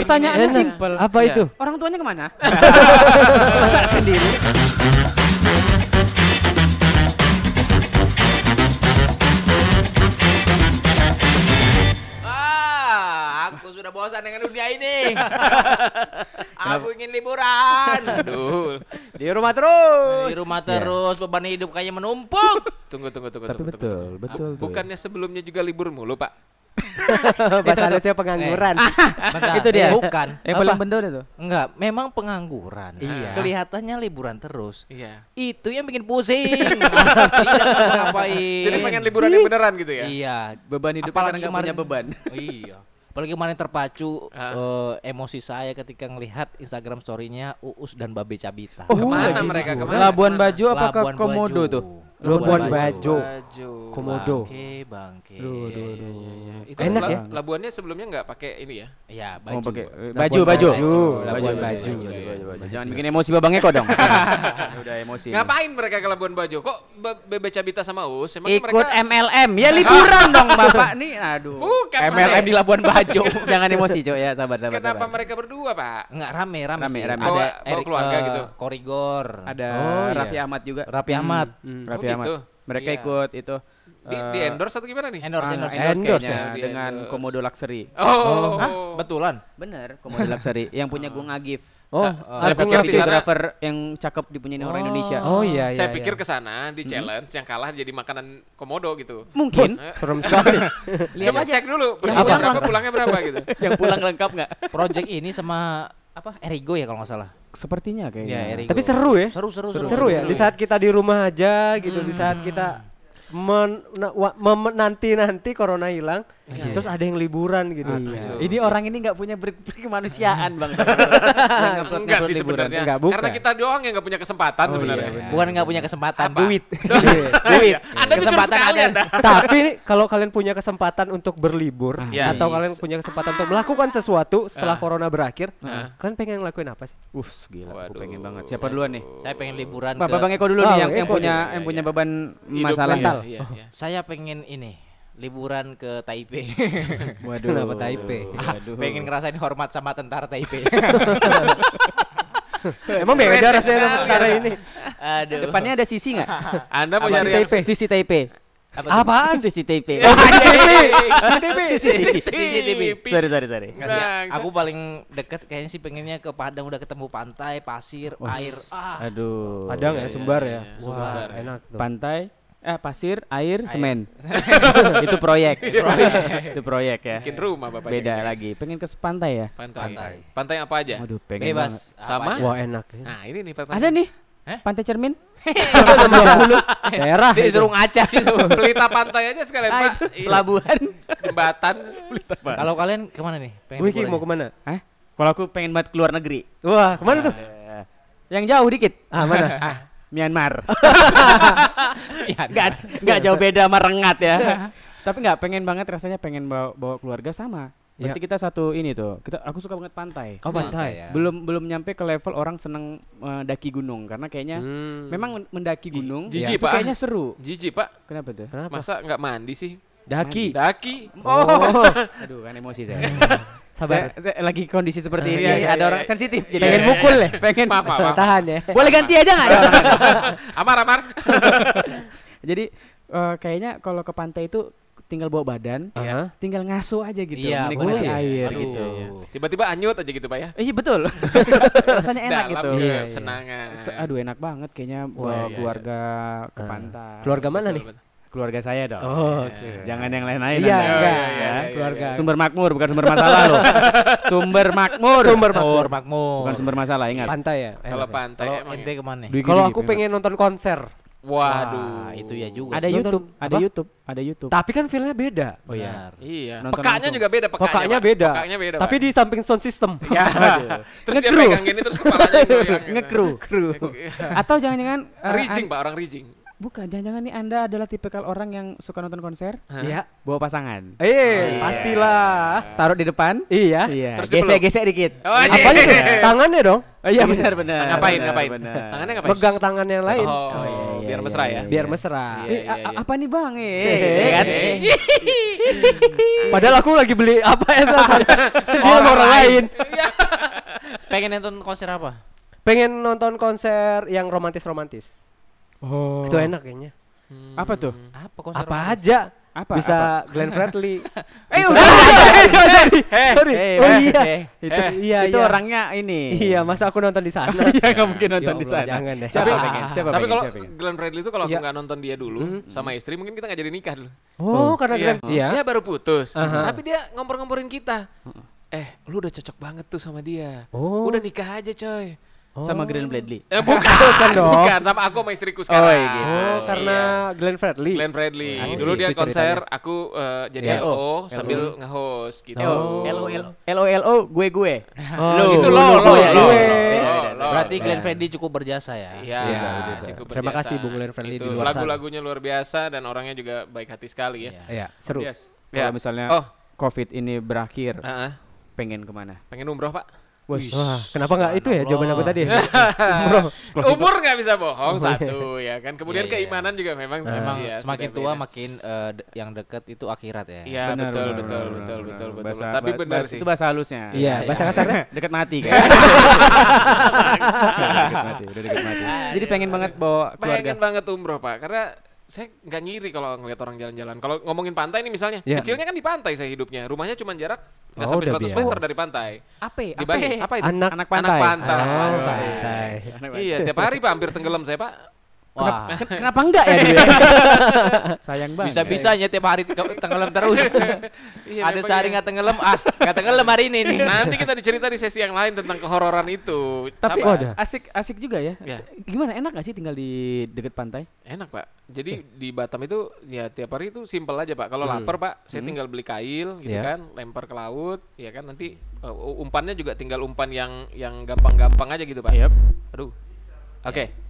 Pertanyaannya Enak. simpel. Apa Iya. itu? Orang tuanya ke mana? Masa sendiri? Ah, aku sudah bosan dengan dunia ini. aku ingin liburan. Aduh. Di rumah terus. Di rumah terus beban hidup kayaknya menumpuk. Tunggu tunggu tunggu Tapi tunggu. betul, tunggu. betul tuh. Bukannya sebelumnya juga libur mulu, Pak? Bahasa Indonesia pengangguran. Bentar, Itu dia. Bukan. Yang paling bener itu. Enggak, memang pengangguran. Iya. Kelihatannya liburan terus. Iya. Itu yang bikin pusing. Tidak ngapain. Jadi pengen liburan yang beneran gitu ya? Iya. Beban hidup Apalagi karena nggak punya beban. iya. Apalagi kemarin terpacu eh, emosi saya ketika ngelihat Instagram story-nya Uus dan Babe Cabita. Oh, Ke mana iya. mereka? Ke mana? Labuan? Bajo apa ke Labuan Komodo Bajo. Tuh? Labuan Bajo. Bajo. Komodo. Bangke, bangke. Duh, Iya, duh, iya, duh. iya. Itu Enak ya? Labuannya sebelumnya nggak pakai ini ya? Iya, Mau baju. pakai eh, baju baju. Baju. Labuan Labuan baju. Baju. baju. Jangan bikin emosi Babang Eko dong. Udah emosi. Ngapain mereka ke Labuan Bajo? Kok Be- Bebe Cabita sama Us? Emang Ikut mereka MLM. Ya liburan dong Bapak nih. Aduh. Bukan MLM di Labuan Bajo. Jangan emosi, Cok ya. Sabar, sabar, Kenapa mereka berdua, Pak? Enggak rame, rame, Rame, sih. rame. Bawa- Ada keluarga eh, gitu? Korigor. Ada Oh. Raffi Ahmad juga. Raffi Ahmad. Hmm, Oh, gitu. Ahmad. Mereka Iya. ikut itu Di, eh, di endorse atau gimana nih? Endorse, ah, endorse. endorse, Endorse kayaknya ya? Di dengan endorse. Komodo Luxury. Oh, Hah? Betulan? Bener, Komodo Luxury yang punya Gung Agif. Oh, Sa- Saya aku pikir videographer yang cakep dipunyain orang Indonesia. Oh iya iya. saya pikir iya. ke sana di challenge yang kalah jadi makanan komodo gitu. Mungkin Eh, serem sekali. Coba cek dulu berapa pulang- pulangnya berapa gitu. yang pulang lengkap nggak? Project ini sama apa? Erigo ya kalau nggak salah. Sepertinya Ya, kayaknya. Erigo. Tapi seru ya. Seru, seru, seru. Seru ya. Di saat kita di rumah aja gitu, di saat kita men, na- wa- mem- nanti-nanti corona hilang, terus ada yang liburan gitu. Iya. Ini orang ini nggak punya ber berkemanusiaan bang. Enggak sih sebenarnya. Enggak, bukan. Karena kita doang yang nggak punya kesempatan Oh, sebenarnya. iya. Bukan nggak punya kesempatan, Apa? duit. Duit. Anda jujur Kesempatan ada. Tapi nih, kalau kalian punya kesempatan untuk berlibur Iya. atau kalian punya kesempatan untuk melakukan sesuatu setelah Ah. corona berakhir, Ah. kalian pengen ngelakuin apa sih? Us gila, aku pengen banget. Siapa duluan nih? Saya pengen liburan Bapak ke Bang Eko dulu nih yang, punya yang Iya, punya iya. beban Hidup masalah. mental. Iya, iya. Saya pengen ini liburan ke Taipei. Waduh. Kenapa Taipei? Waduh. pengen ngerasain hormat sama tentara Taipei. Emang beda rasanya sama tentara ini. Aduh. Depannya ada sisi nggak? Anda mau Sisi nyari yang Taipei. Sisi Taipei. Apaan? Sisi Taipei. Oh, CCTV. Sorry, sorry, sorry. Sih, Bangsat. aku paling deket kayaknya sih pengennya ke Padang udah ketemu pantai, pasir, air. Ah, Aduh. Padang ya, Sumbar ya. iya, Wah, Sumbar. enak tuh. Pantai, eh pasir, air, semen. itu proyek. itu proyek ya. bikin rumah Bapak? Beda lagi. Pengen ke pantai ya? Pantai. Pantai. Pantai apa aja? Waduh, pengen banget. bebas. Sama? apa aja. Wah, enak ya. Nah, ini nih pantai. Ada nih. Eh? Pantai Cermin. Daerah. Dia disuruh ngaca gitu. Pelita pantai aja sekalian, Ah, Pak. itu Iya. pelabuhan. Jembatan. Kalau kalian ke mana nih? Pengen Wiki mau ke mana? Hah? Kalau aku pengen banget keluar negeri. Wah, ke mana tuh? Eh, Yang jauh dikit. Ah, mana? Myanmar. Iya, Enggak enggak jauh beda sama rengat ya. Tapi enggak pengen banget rasanya pengen bawa, bawa keluarga sama. Berarti kita satu ini tuh. Kita aku suka banget pantai. Oh, pantai. ya. Belum belum nyampe ke level orang seneng eh, daki gunung karena kayaknya Hmm. memang men- mendaki gunung jijik, itu Pak. kayaknya seru. Jijik, Pak. Kenapa tuh? Kenapa? Masa nggak mandi sih? Daki. Daki. Oh. Aduh kan emosi saya. Sabar. Saya, saya lagi kondisi seperti ini Iya, iya, ada iya, orang iya. sensitif jadi Iya, pengen iya, mukul iya. ya, pengen Maaf, maaf. Tahan ya. Boleh ganti aja nggak? Amar, Amar. Jadi eh, kayaknya kalau ke pantai itu tinggal bawa badan, Aha. tinggal ngasuh aja gitu, Iya, menikmati boleh. air Aduh. gitu. Tiba-tiba anyut aja gitu, Pak ya. Eh, Iya betul. Rasanya enak Dalam gitu. Iya, iya. senangan. Se- aduh enak banget kayaknya bawa iya, iya. keluarga ke Ah. pantai. Keluarga mana Betul, nih? betul. Keluarga saya dong. Oh, Iya. oke. Jangan yang lain-lain. Iya, Anda. enggak. iya, iya, iya, keluarga. Sumber makmur bukan sumber masalah loh. sumber makmur. Sumber Makmur, makmur. Bukan sumber masalah, ingat. Pantai ya. Kalau ya? pantai Kalau ente ya. ke mana? Duit Kalau aku gitu, pengen nonton konser, Waduh. Wah, itu ya juga. ada sih. YouTube, ada apa? YouTube, ada YouTube. tapi kan feelnya beda. Oh iya. Iya. Nonton Pekanya langsung. juga beda pekanya. Pak. beda. Pekanya beda. Tapi Pak. di samping sound system. ya. terus dia pegang gini terus kepalanya goyang gitu. Ngekru. Atau jangan-jangan eh, Rijing, Pak, orang rijing. Bukan, jangan-jangan nih Anda adalah tipikal orang yang suka nonton konser, Iya. bawa pasangan. Eh, pastilah. Taruh di depan. Iya. Iya. Terus. Gesek-gesek dikit. Oh, Apanya tuh? Tangannya dong. Oh iya benar benar. Ngapain, benar, ngapain? benar. Tangannya ngapain? Pegang tangan yang lain. Oh, Oh, iya, iya, biar iya, mesra iya, ya. Biar mesra. Iya, Eh, iya, iya. apa nih bang? Eh, kan? Padahal aku lagi beli apa ya? Dia Orang orang, lain. Pengen nonton konser apa? Pengen nonton konser yang romantis-romantis. Oh. Itu enak kayaknya. Apa tuh? Apa konser? Apa aja. Apa? Bisa Glenn Fredly. Eh, udah. sorry. Sorry. Oh iya. eh, Itu eh, iya itu iya. orangnya ini. Iya, masa aku nonton di sana? Iya, nggak mungkin nonton Ya di Allah, sana. jangan deh. Siapa pengen? Siapa Tapi kalau? Glenn Fredly itu kalau aku Iya. nggak nonton dia dulu sama istri mungkin kita nggak jadi nikah dulu. Oh, karena Iya. Glenn. Iya. Dia baru putus. Tapi dia ngompor-ngomporin kita. Eh, lu udah cocok banget tuh sama dia. Oh. Udah nikah aja, coy. Sama Glenn Bradley. Eh, bukan, Bukan dong. bukan sama aku sama istriku sekarang. Oh, iya. Oh, karena Glenn Fredly. Glenn Fredly. Asik Dulu dia itu konser, aku eh, jadi Iya. LO sambil nge-host gitu. Oh. L O L L O L O gue gue. Oh, Lo. itu lo, lo, lo, lo, ya, lo, gue. lo, lo. Berarti Iya. Glenn Fredly cukup berjasa ya. Iya, Iya, cukup Terima berjasa. kasih Bung Glenn Fredly Itu di luar sana. Lagu-lagunya luar biasa dan orangnya juga baik hati sekali ya. Iya. Iya, seru. Ya. Kalau misalnya Oh. COVID ini berakhir, Heeh. pengen ke mana? pengen umroh pak? Wah, kenapa nggak itu ya jawaban aku tadi? Bro. Umur nggak bisa bohong satu ya kan. Kemudian Iya, iya. keimanan juga memang Memang iya, semakin tua beda. makin eh, de- yang dekat itu akhirat ya. Iya Benar, betul benar, betul benar, betul benar, betul betul. Bahasa- Tapi benar sih. Itu bahasa halusnya. Iya, bahasa kasarnya. Dekat mati kan. dekat mati, udah dekat mati. Jadi pengen banget bawa keluarga. Pengen banget umroh pak, karena saya nggak ngiri kalau ngeliat orang jalan-jalan. Kalau ngomongin pantai nih misalnya, Iya. kecilnya kan di pantai saya hidupnya. Rumahnya cuma jarak nggak Oh, sampai udah 100 biasa. meter dari pantai. Apa? Di Bali. Apa itu? Anak Anak pantai. Anak pantai. Oh, Pantai. pantai. Anak pantai. Iya, tiap hari pak hampir tenggelam saya pak. Wah. Ken- Kenapa enggak ya dia? Sayang banget. Bisa-bisanya tiap hari tenggelam terus. Iya, Ada sehari iya. nggak tenggelam, ah nggak tenggelam hari ini nih. Nanti kita dicerita di sesi yang lain tentang kehororan itu. Tapi asik asik juga ya. Iya. Gimana enak gak sih tinggal di dekat pantai? Enak pak. Jadi di Batam itu ya tiap hari itu simpel aja pak. Kalau lapar pak, saya tinggal beli kail gitu Iya. kan, lempar ke laut, ya kan nanti uh, umpannya juga tinggal umpan yang yang gampang-gampang aja gitu pak. Yep. Aduh. Oke.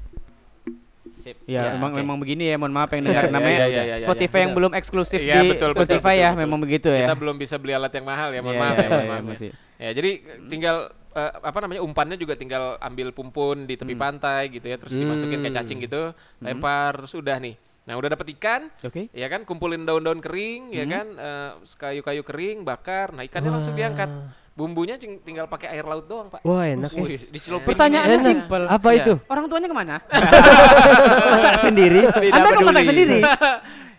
Sip. Ya, Ya, memang oke. memang begini ya, mohon maaf yang dengar Iya, namanya iya, iya, iya, iya, Spotify iya. yang belum eksklusif Iya, di betul, betul, Spotify betul, ya, betul. memang begitu ya. Kita belum bisa beli alat yang mahal ya, mohon Iya, maaf iya, ya, mohon iya, maaf. ya. masih. Ya, jadi tinggal eh, apa namanya umpannya juga tinggal ambil pumpun di Hmm. tepi pantai gitu ya, terus dimasukin kayak cacing gitu, lempar terus udah nih. Nah, udah dapet ikan, Oke. ya kan kumpulin daun-daun kering ya Hmm. kan eh, kayu-kayu kering bakar nah ikannya langsung diangkat bumbunya tinggal pakai air laut doang pak Wah, enak ya. Wih, dicelupin. Pertanyaannya Enak. simpel. Apa Iya. itu? Orang tuanya ke mana? masak sendiri. Tidak Anda kok masak sendiri?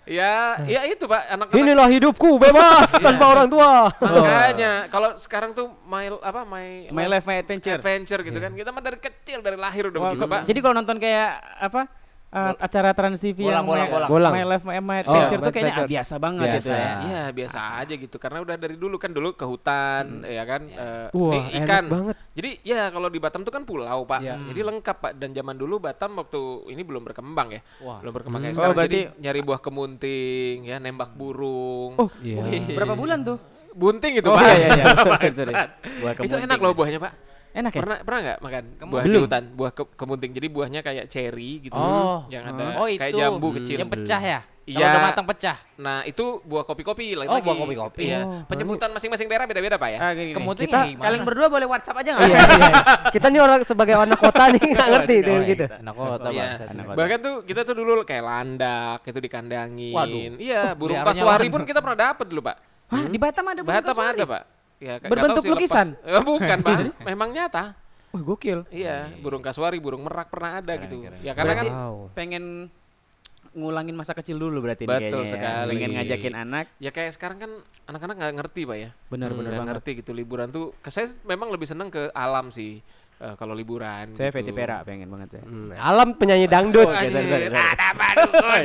ya ya itu pak anak-anak Inilah hidupku bebas tanpa orang tua. makanya kalau sekarang tuh my apa my My Life My Adventure. adventure gitu kan kita mah dari kecil dari lahir udah begitu pak Jadi kalau nonton kayak apa uh, acara Trans TV Bolang, yang bolang, My, bolang. Bolang. My Life My, My Oh, Adventure My tuh kayaknya ah, biasa banget Biasa. gitu ya. Iya biasa aja gitu karena udah dari dulu kan dulu ke hutan ya kan eh, Wah, nih enak ikan banget. jadi ya kalau di Batam tuh kan pulau pak Iya. jadi lengkap pak dan zaman dulu Batam waktu ini belum berkembang ya Wah. belum berkembang kayak Hmm. sekarang Oh, jadi berarti- nyari buah kemunting ya nembak burung Oh, Iya. berapa bulan tuh? bunting gitu Oh pak iya iya iya. Sorry, sorry. Buah itu enak loh buahnya pak Enak ya? pernah pernah nggak makan buah Belum. di hutan buah ke- kemunting jadi buahnya kayak cherry gitu Oh. yang ada Oh, kayak itu. jambu kecil Yang pecah ya? Kalau Iya. udah matang pecah. nah itu buah kopi-kopi Oh, lagi buah kopi-kopi. iya Oh, penyebutan masing-masing daerah beda-beda pak ya Ah, gini, gini. Kemudian kita gimana? kalian berdua boleh WhatsApp aja nggak? Iya, iya. Kita nih orang sebagai anak kota nih nggak ngerti Oh, iya. gitu. Anak kota Iya. Bahkan tuh kita tuh dulu kayak landak itu dikandangin. Waduh. Iya, burung kasuari pun kita pernah dapat dulu, Pak. Hah, di Batam ada burung Batam kasuari? ada, Pak. Ya, Berbentuk sih lepas. lukisan? Eh, bukan, Pak. Memang nyata. Wah, gokil. Iya, burung kasuari, burung merak pernah ada gitu. Ya karena kan Wow. Pengen ngulangin masa kecil dulu berarti nih Betul kayaknya ya. sekali. Pengen ngajakin anak. ya kayak sekarang kan anak-anak nggak ngerti, Pak ya. Benar Hmm, benar nggak banget. ngerti gitu liburan tuh. Ke saya memang lebih seneng ke alam sih. eh, kalau liburan Saya gitu. Feti Pera pengen banget ya. Hmm, Alam penyanyi dangdut. Oh, sorry, sorry, sorry.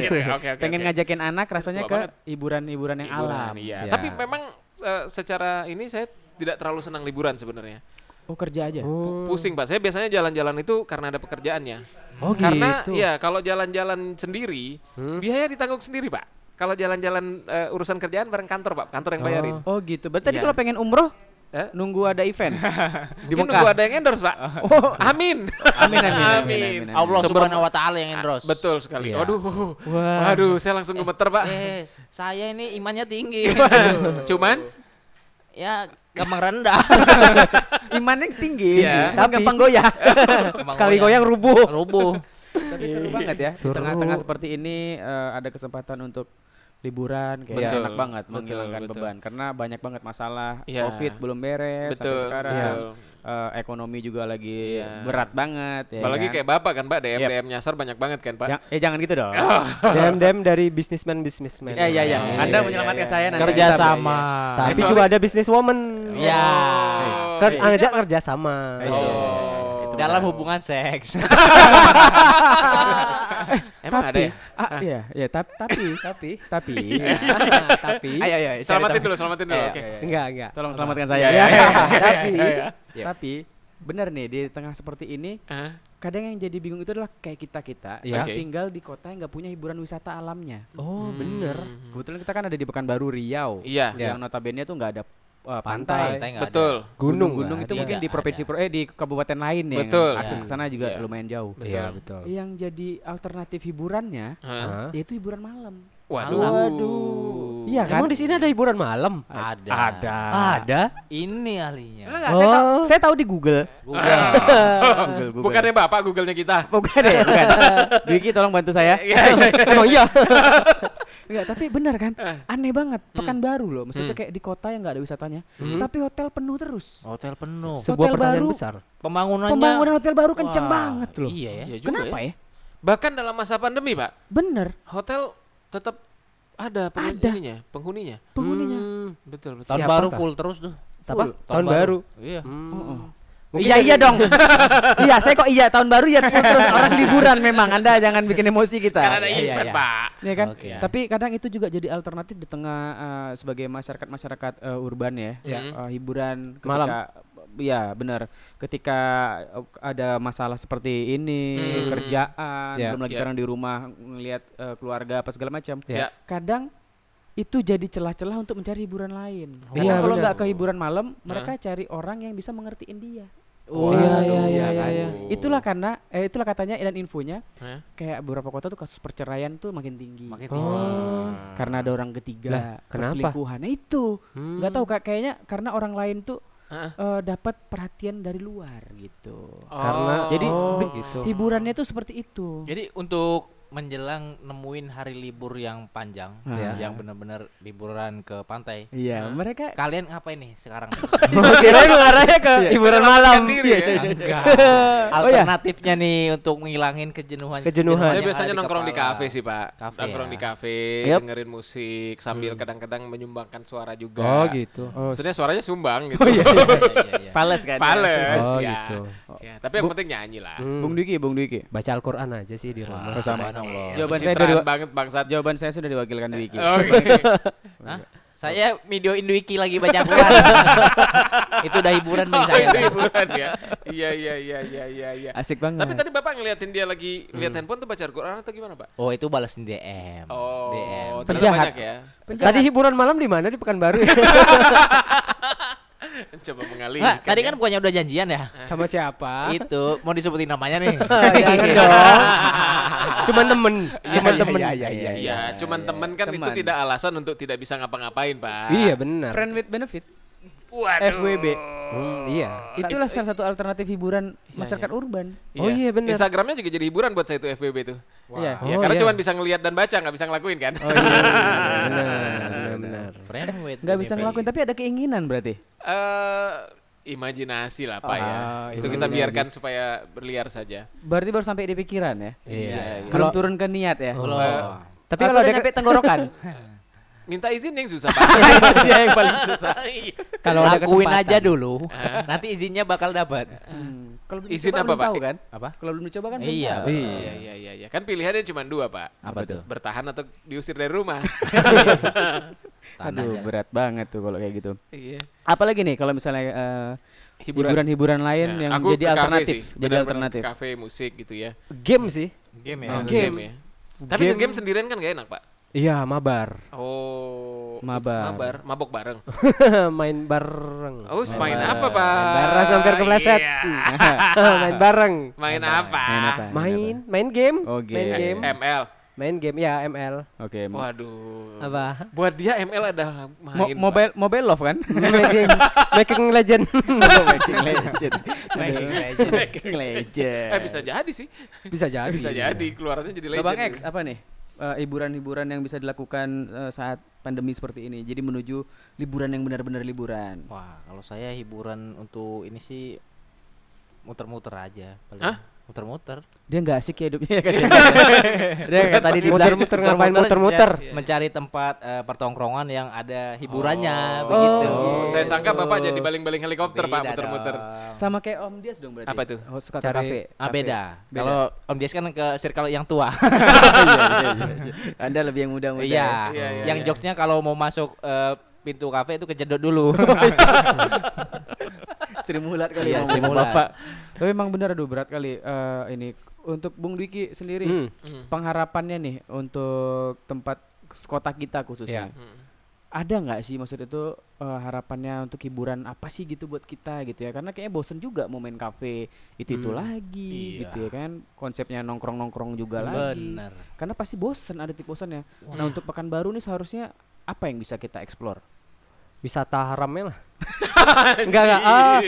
gitu. Oke, oke. pengen ngajakin anak rasanya Tua ke hiburan-hiburan yang Liburan, alam. Iya. Ya. Tapi memang eh, secara ini saya tidak terlalu senang liburan sebenarnya. Oh, kerja aja. Oh. Pusing pak. Saya biasanya jalan-jalan itu karena ada pekerjaannya. Oh Karena gitu. ya kalau jalan-jalan sendiri Hmm. biaya ditanggung sendiri pak. Kalau jalan-jalan eh, urusan kerjaan bareng kantor pak, kantor yang bayarin. Oh, gitu. Berarti tadi Iya. kalau pengen umroh Eh? Nunggu ada event di Mungkin Mekah. nunggu ada yang endorse, Pak. Oh, Amin. amin amin amin. Amin. amin, amin. Allah Subhanahu wa taala yang endorse. Betul sekali. Iya. Waduh. Wah. Waduh, saya langsung gemeter, Pak. Eh, saya ini imannya tinggi. Cuman ya gampang rendah. Iman yang tinggi, cuma Tapi- gampang goyah. Sekali goyang rubuh. rubuh. Tapi seru banget ya. Di Seru. tengah-tengah seperti ini eh, ada kesempatan untuk liburan kayak Betul, enak banget betul, menghilangkan betul. beban karena banyak banget masalah Iya. covid belum beres betul, sampai sekarang betul. Eh, ekonomi juga lagi Iya. berat banget ya Apalagi kan? kayak Bapak kan, Pak, DM. DM nyasar banyak banget kan, Pak. Ja- eh jangan gitu dong Dem dem dari bisnismen bisnismen. ya ya ya Iya, anda iya, menyelamatkan iya, saya iya. nanti Kerja sama. Tapi Kecuali- juga ada bisniswoman. Ya. Oh, Ker bisnisnya ngajak apa? kerja sama. Itu. Oh. Itu Dalam hubungan seks. Emang ada ya? ah iya iya tap- tapi Tapi tapi tapi Ayo ayo. Selamatin dulu, selamatin dulu. Oke. enggak enggak. tolong selamatkan saya iya, ya tapi tapi benar nih di tengah seperti ini Ah, kadang yang jadi bingung itu adalah kayak kita kita yang Oke. tinggal di kota yang nggak punya hiburan wisata alamnya Oh, bener. Hmm. kebetulan kita kan ada di Pekanbaru Riau Iya. yang notabene tuh nggak ada uh, Pantai. pantai, nggak ada. Betul. Gunung gunung itu ada. mungkin di Tidak provinsi ada. pro- eh di kabupaten lain ya Betul. yang akses Iya. ke sana juga Iya. lumayan jauh Betul. Iya, betul. yang jadi alternatif hiburannya? Hah? yaitu hiburan malam Waduh. Waduh. Iya kan Emang di sini ada hiburan malam? Ada. ada Ada. Ini ahlinya. Enggak, saya, tahu, Oh. saya tahu di Google. Google. Google, Google. Bukannya Bapak Google-nya kita. Bukan deh, bukan. Dwiki tolong bantu saya. Iya, iya, iya. Emang iya. Enggak, tapi benar kan? Eh. Aneh banget. Pekanbaru loh, maksudnya Hmm. kayak di kota yang nggak ada wisatanya, Hmm. tapi hotel penuh terus. Hotel penuh. Sebuah Hotel baru. besar. Pembangunannya Pembangunan hotel baru kenceng Wah, banget loh. Iya ya. Iya Kenapa ya? Bahkan dalam masa pandemi, Pak, Bener, hotel tetap ada Ada. penghuninya, penghuninya. penghuninya. Hmm. Betul, betul. Tahun Siapa baru kah? full terus tuh. Apa? Full. Tahun baru. Iya. Hmm. Oh, oh. Mungkin iya iya dong. iya, saya kok iya tahun baru ya full terus orang liburan memang. Anda jangan bikin emosi kita. Kan ada Iya, iya, event, iya. Pak. Ya kan? Oke. Tapi kadang itu juga jadi alternatif di tengah eh, sebagai masyarakat-masyarakat eh, urban ya. Ya. Eh, hiburan ketika Malam. ya benar. Ketika eh, ada masalah seperti ini, Hmm. kerjaan, Ya. belum lagi Ya. sekarang di rumah ngelihat eh, keluarga apa segala macam. Ya. Kadang itu jadi celah-celah untuk mencari hiburan lain. Iya, Karena kalau benar. nggak ke hiburan malam, mereka cari orang yang bisa mengertiin dia. Oh, iya, iya, iya, Iya iya. Itulah karena eh, itulah katanya dan infonya Hah? kayak beberapa kota tuh kasus perceraian tuh makin tinggi. Makin Oh. tinggi. Karena ada orang ketiga, Lah, kenapa? perselingkuhan. Nah, itu Hmm. nggak tahu kak kayaknya karena orang lain tuh Heeh. eh, dapat perhatian dari luar gitu. Oh. Karena Jadi oh, gitu. Hiburannya tuh seperti itu. Jadi untuk menjelang nemuin hari libur yang panjang, Ah. yang benar-benar liburan ke pantai. Iya, mereka Kalian ngapain nih sekarang? Kira mengarahnya ke hiburan malam. diri ya. Enggak. Oh, iya. Alternatifnya nih untuk ngilangin kejenuhan. Kejenuhan. Saya biasanya di nongkrong di kafe sih, Pak. Kafe nongkrong ya. di kafe, Yep. dengerin musik sambil kadang-kadang menyumbangkan suara juga. Oh, gitu. oh, Maksudnya suaranya sumbang gitu. Iya, iya, iya, iya. Pales kan. Pales Oh, ya. gitu. Ya, tapi yang penting nyanyi lah. Hmm. Bung Dwiki, Bung Dwiki. Baca Al-Qur'an aja sih di rumah. Sama. subhanallah. Jawaban saya dari- banget bangsat. Jawaban saya sudah diwakilkan Dwiki. Oke. Hah? Saya video Induiki lagi baca Quran. Itu udah hiburan bagi Oh, saya. itu hiburan ya. Iya iya iya iya iya iya. Asik banget. Tapi tadi Bapak ngeliatin dia lagi lihat handphone tuh baca Al-Qur'an atau gimana, Pak? Oh, itu balasin DM. Oh, DM. Penjahat. banyak ya. Tadi hiburan malam di mana di Pekanbaru ya? Coba mengalih. Nggak, tadi kan bukannya udah janjian ya? Sama siapa? Itu mau disebutin namanya nih. Jangan dong. Cuman temen, cuman iya, temen. iya, iya, iya. Iya, cuman temen kan itu tidak alasan untuk tidak bisa ngapa-ngapain, Pak. Iya benar. friend with benefit. Waduh. FWB. Hmm, iya. Itulah salah satu alternatif hiburan masyarakat urban. Oh iya, bener. Instagramnya juga jadi hiburan buat saya itu FWB tuh. Iya. Ya Oh, karena iya. cuma bisa ngelihat dan baca, nggak bisa ngelakuin kan? Oh iya. Benar, benar, benar. Friend with Nggak bisa ngelakuin tapi ada keinginan berarti. Eh, imajinasi lah, Pak ya. Ah, Itu kita biarkan supaya berliar saja. Berarti baru sampai di pikiran ya. Iya, iya. Belum turun ke niat ya. Eh, Tapi kalau ada nyampe tenggorokan. minta izin yang susah, Pak. Dia yang paling susah. Kalau ada lakuin kesempatan. aja dulu. Nanti izinnya bakal dapat. Hmm. Kalau belum Izin apa, belum Pak? tahu kan? Apa? Kalau belum dicoba kan belum Iya, tahu. betul. Iya, iya, iya, iya. Kan pilihannya cuma dua, Pak. Apa tuh? Bertahan atau diusir dari rumah. Aduh, berat banget tuh kalau kayak gitu. iya. Apalagi nih kalau misalnya eh, Hiburan. hiburan-hiburan lain Nah, yang aku jadi alternatif, sih, jadi alternatif. Kafe, musik gitu ya. Game sih. Game Oh, ya. game. ya. Tapi Game. game sendirian kan gak enak, Pak. Iya, mabar. Oh, Mabar. mabar, mabok bareng. main bareng. Oh, main Mabar. apa, Pak? Main bareng hampir kepleset. Iya. main bareng. Main apa? Main apa? Main, main game. Oh, Main game. game. ML. Main game ya ML. Oke. mo- Waduh. Apa? Buat dia ML adalah mo- main. Pak. mobile mobile love kan? making, making legend. Making legend. Making legend. Making legend. Eh bisa jadi sih. Bisa jadi. Bisa jadi keluarannya jadi legend. Babang X apa nih? Eh, hiburan-hiburan yang bisa dilakukan eh, saat pandemi seperti ini. Jadi menuju liburan yang benar-benar liburan. Wah, kalau saya hiburan untuk ini sih muter-muter aja paling. Hah? Muter-muter. Dia nggak asik ya hidupnya kan. Dia kayak tadi di Muter-muter ngapain muter-muter? ya, mencari tempat eh, pertongkrongan yang ada hiburannya Oh. begitu. Oh, saya sangka Bapak jadi baling-baling helikopter, Pak, Beda muter-muter. dong. sama kayak Om Dias dong berarti. Apa tuh? Oh, suka Cari- kafe. Ah beda. Beda. Kalau Om Dias kan ke circle yang tua. Iya, iya, iya. Anda lebih yang muda-muda. Iya. Iya, iya, yang iya. jokesnya kalau mau masuk eh, pintu kafe itu kejedot dulu. Sri Mulat kali Iya, ya Sri Mulat. Bapak. Tapi emang benar aduh berat kali eh, ini untuk Bung Dwiki sendiri Hmm. Hmm. pengharapannya nih untuk tempat kota kita khususnya. Hmm. Ada nggak sih maksud itu eh, harapannya untuk hiburan apa sih gitu buat kita gitu ya? Karena kayaknya bosen juga mau main kafe itu itu Hmm. lagi Iya. gitu ya kan. Konsepnya nongkrong nongkrong juga lagi. Bener. Karena pasti bosen ada tipe bosannya. Nah untuk pekanbaru nih seharusnya apa yang bisa kita explore? Wisata haramnya lah. enggak enggak. Ah,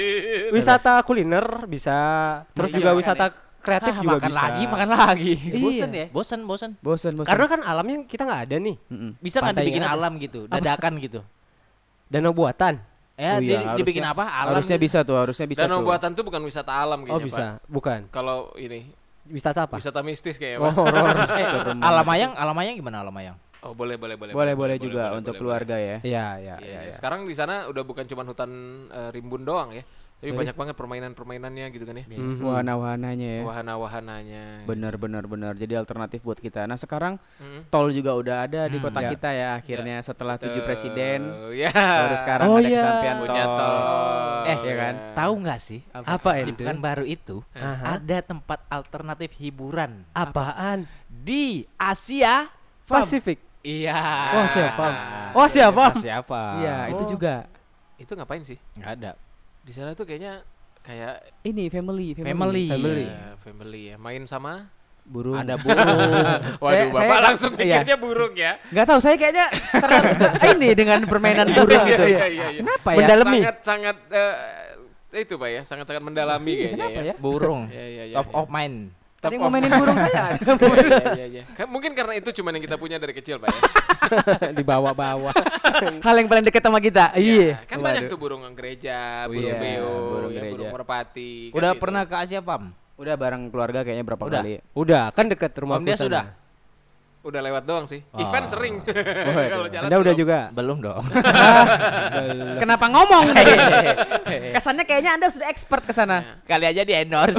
wisata kuliner bisa. Terus Iya, juga wisata kreatif Ah, juga makan bisa. lagi, makan lagi. Bosen ya? Bosan, bosan. Bosen bosen. Karena kan alamnya kita nggak ada nih. Mm-mm. Bisa nggak dibikin ada. alam gitu, dadakan gitu. Danau buatan. Ya, Oh di- iya, dibikin harusnya- apa? Alam. harusnya gitu. bisa tuh, harusnya bisa Danau tuh. buatan tuh bukan wisata alam Oh kayaknya, bisa. Pak. Bukan. Kalau ini Wisata apa? wisata mistis kayaknya, Oh, Pak. horor. Eh, Serem Alamayang, Alamayang gimana Alamayang? Oh, boleh, boleh, boleh. Boleh boleh juga boleh, untuk boleh, keluarga ya. Iya, iya, Iya, iya. iya. iya. Sekarang di sana udah bukan cuma hutan eh, rimbun doang ya. Tapi Jadi- banyak banget permainan-permainannya gitu kan ya. Mhm. Wahana-wahananya ya. Wahana-wahananya. Bener bener bener. Jadi alternatif buat kita. Nah sekarang Mm. tol juga udah ada di Hmm, kota ya. kita ya akhirnya setelah tujuh presiden Ya. baru sekarang Oh, ada iya. kesampian Punya tol. tol. Eh, Iya kan? Tahu nggak sih? Apa Di itu? Pekanbaru itu Aha. ada tempat alternatif hiburan Apaan? di Asia. Pasifik. Iya. Oh, siapa? Oh, siapa? Siapa? Iya itu Oh. juga Itu ngapain sih? Nggak ada. Di sana tuh kayaknya kayak ini family Family. Family. ya, family ya. Main sama burung. Ada burung. Waduh, Saya- Bapak saya- langsung iya. pikirnya burung ya. Nggak tahu saya kayaknya terlalu ini dengan permainan burung Iya, gitu. iya, iya, iya. Kenapa ya? Mendalami. Sangat sangat eh, itu Pak ya, sangat-sangat mendalami Iya, kayaknya kenapa ya? burung. Iya, iya, iya. Top iya. of mind. Tadi of ngomenin burung saya. Iya, iya, iya. Kan Mungkin karena itu cuma yang kita punya dari kecil, Pak ya. Dibawa-bawa. Hal yang paling dekat sama kita. Ya, kan Waduh. banyak tuh burung gereja, Oh, burung iya, beo, burung ya, gereja. burung merpati. kan Udah gitu. pernah ke Asia Pam? Udah bareng keluarga kayaknya berapa Udah. kali. Udah, kan dekat rumah Om dia sudah. Udah lewat doang sih. Oh. Event sering. Waduh. Kalau jalan Anda udah belum. juga. Belum dong. Kenapa ngomong deh? Kesannya kayaknya Anda sudah expert ke sana. Kali aja di endorse.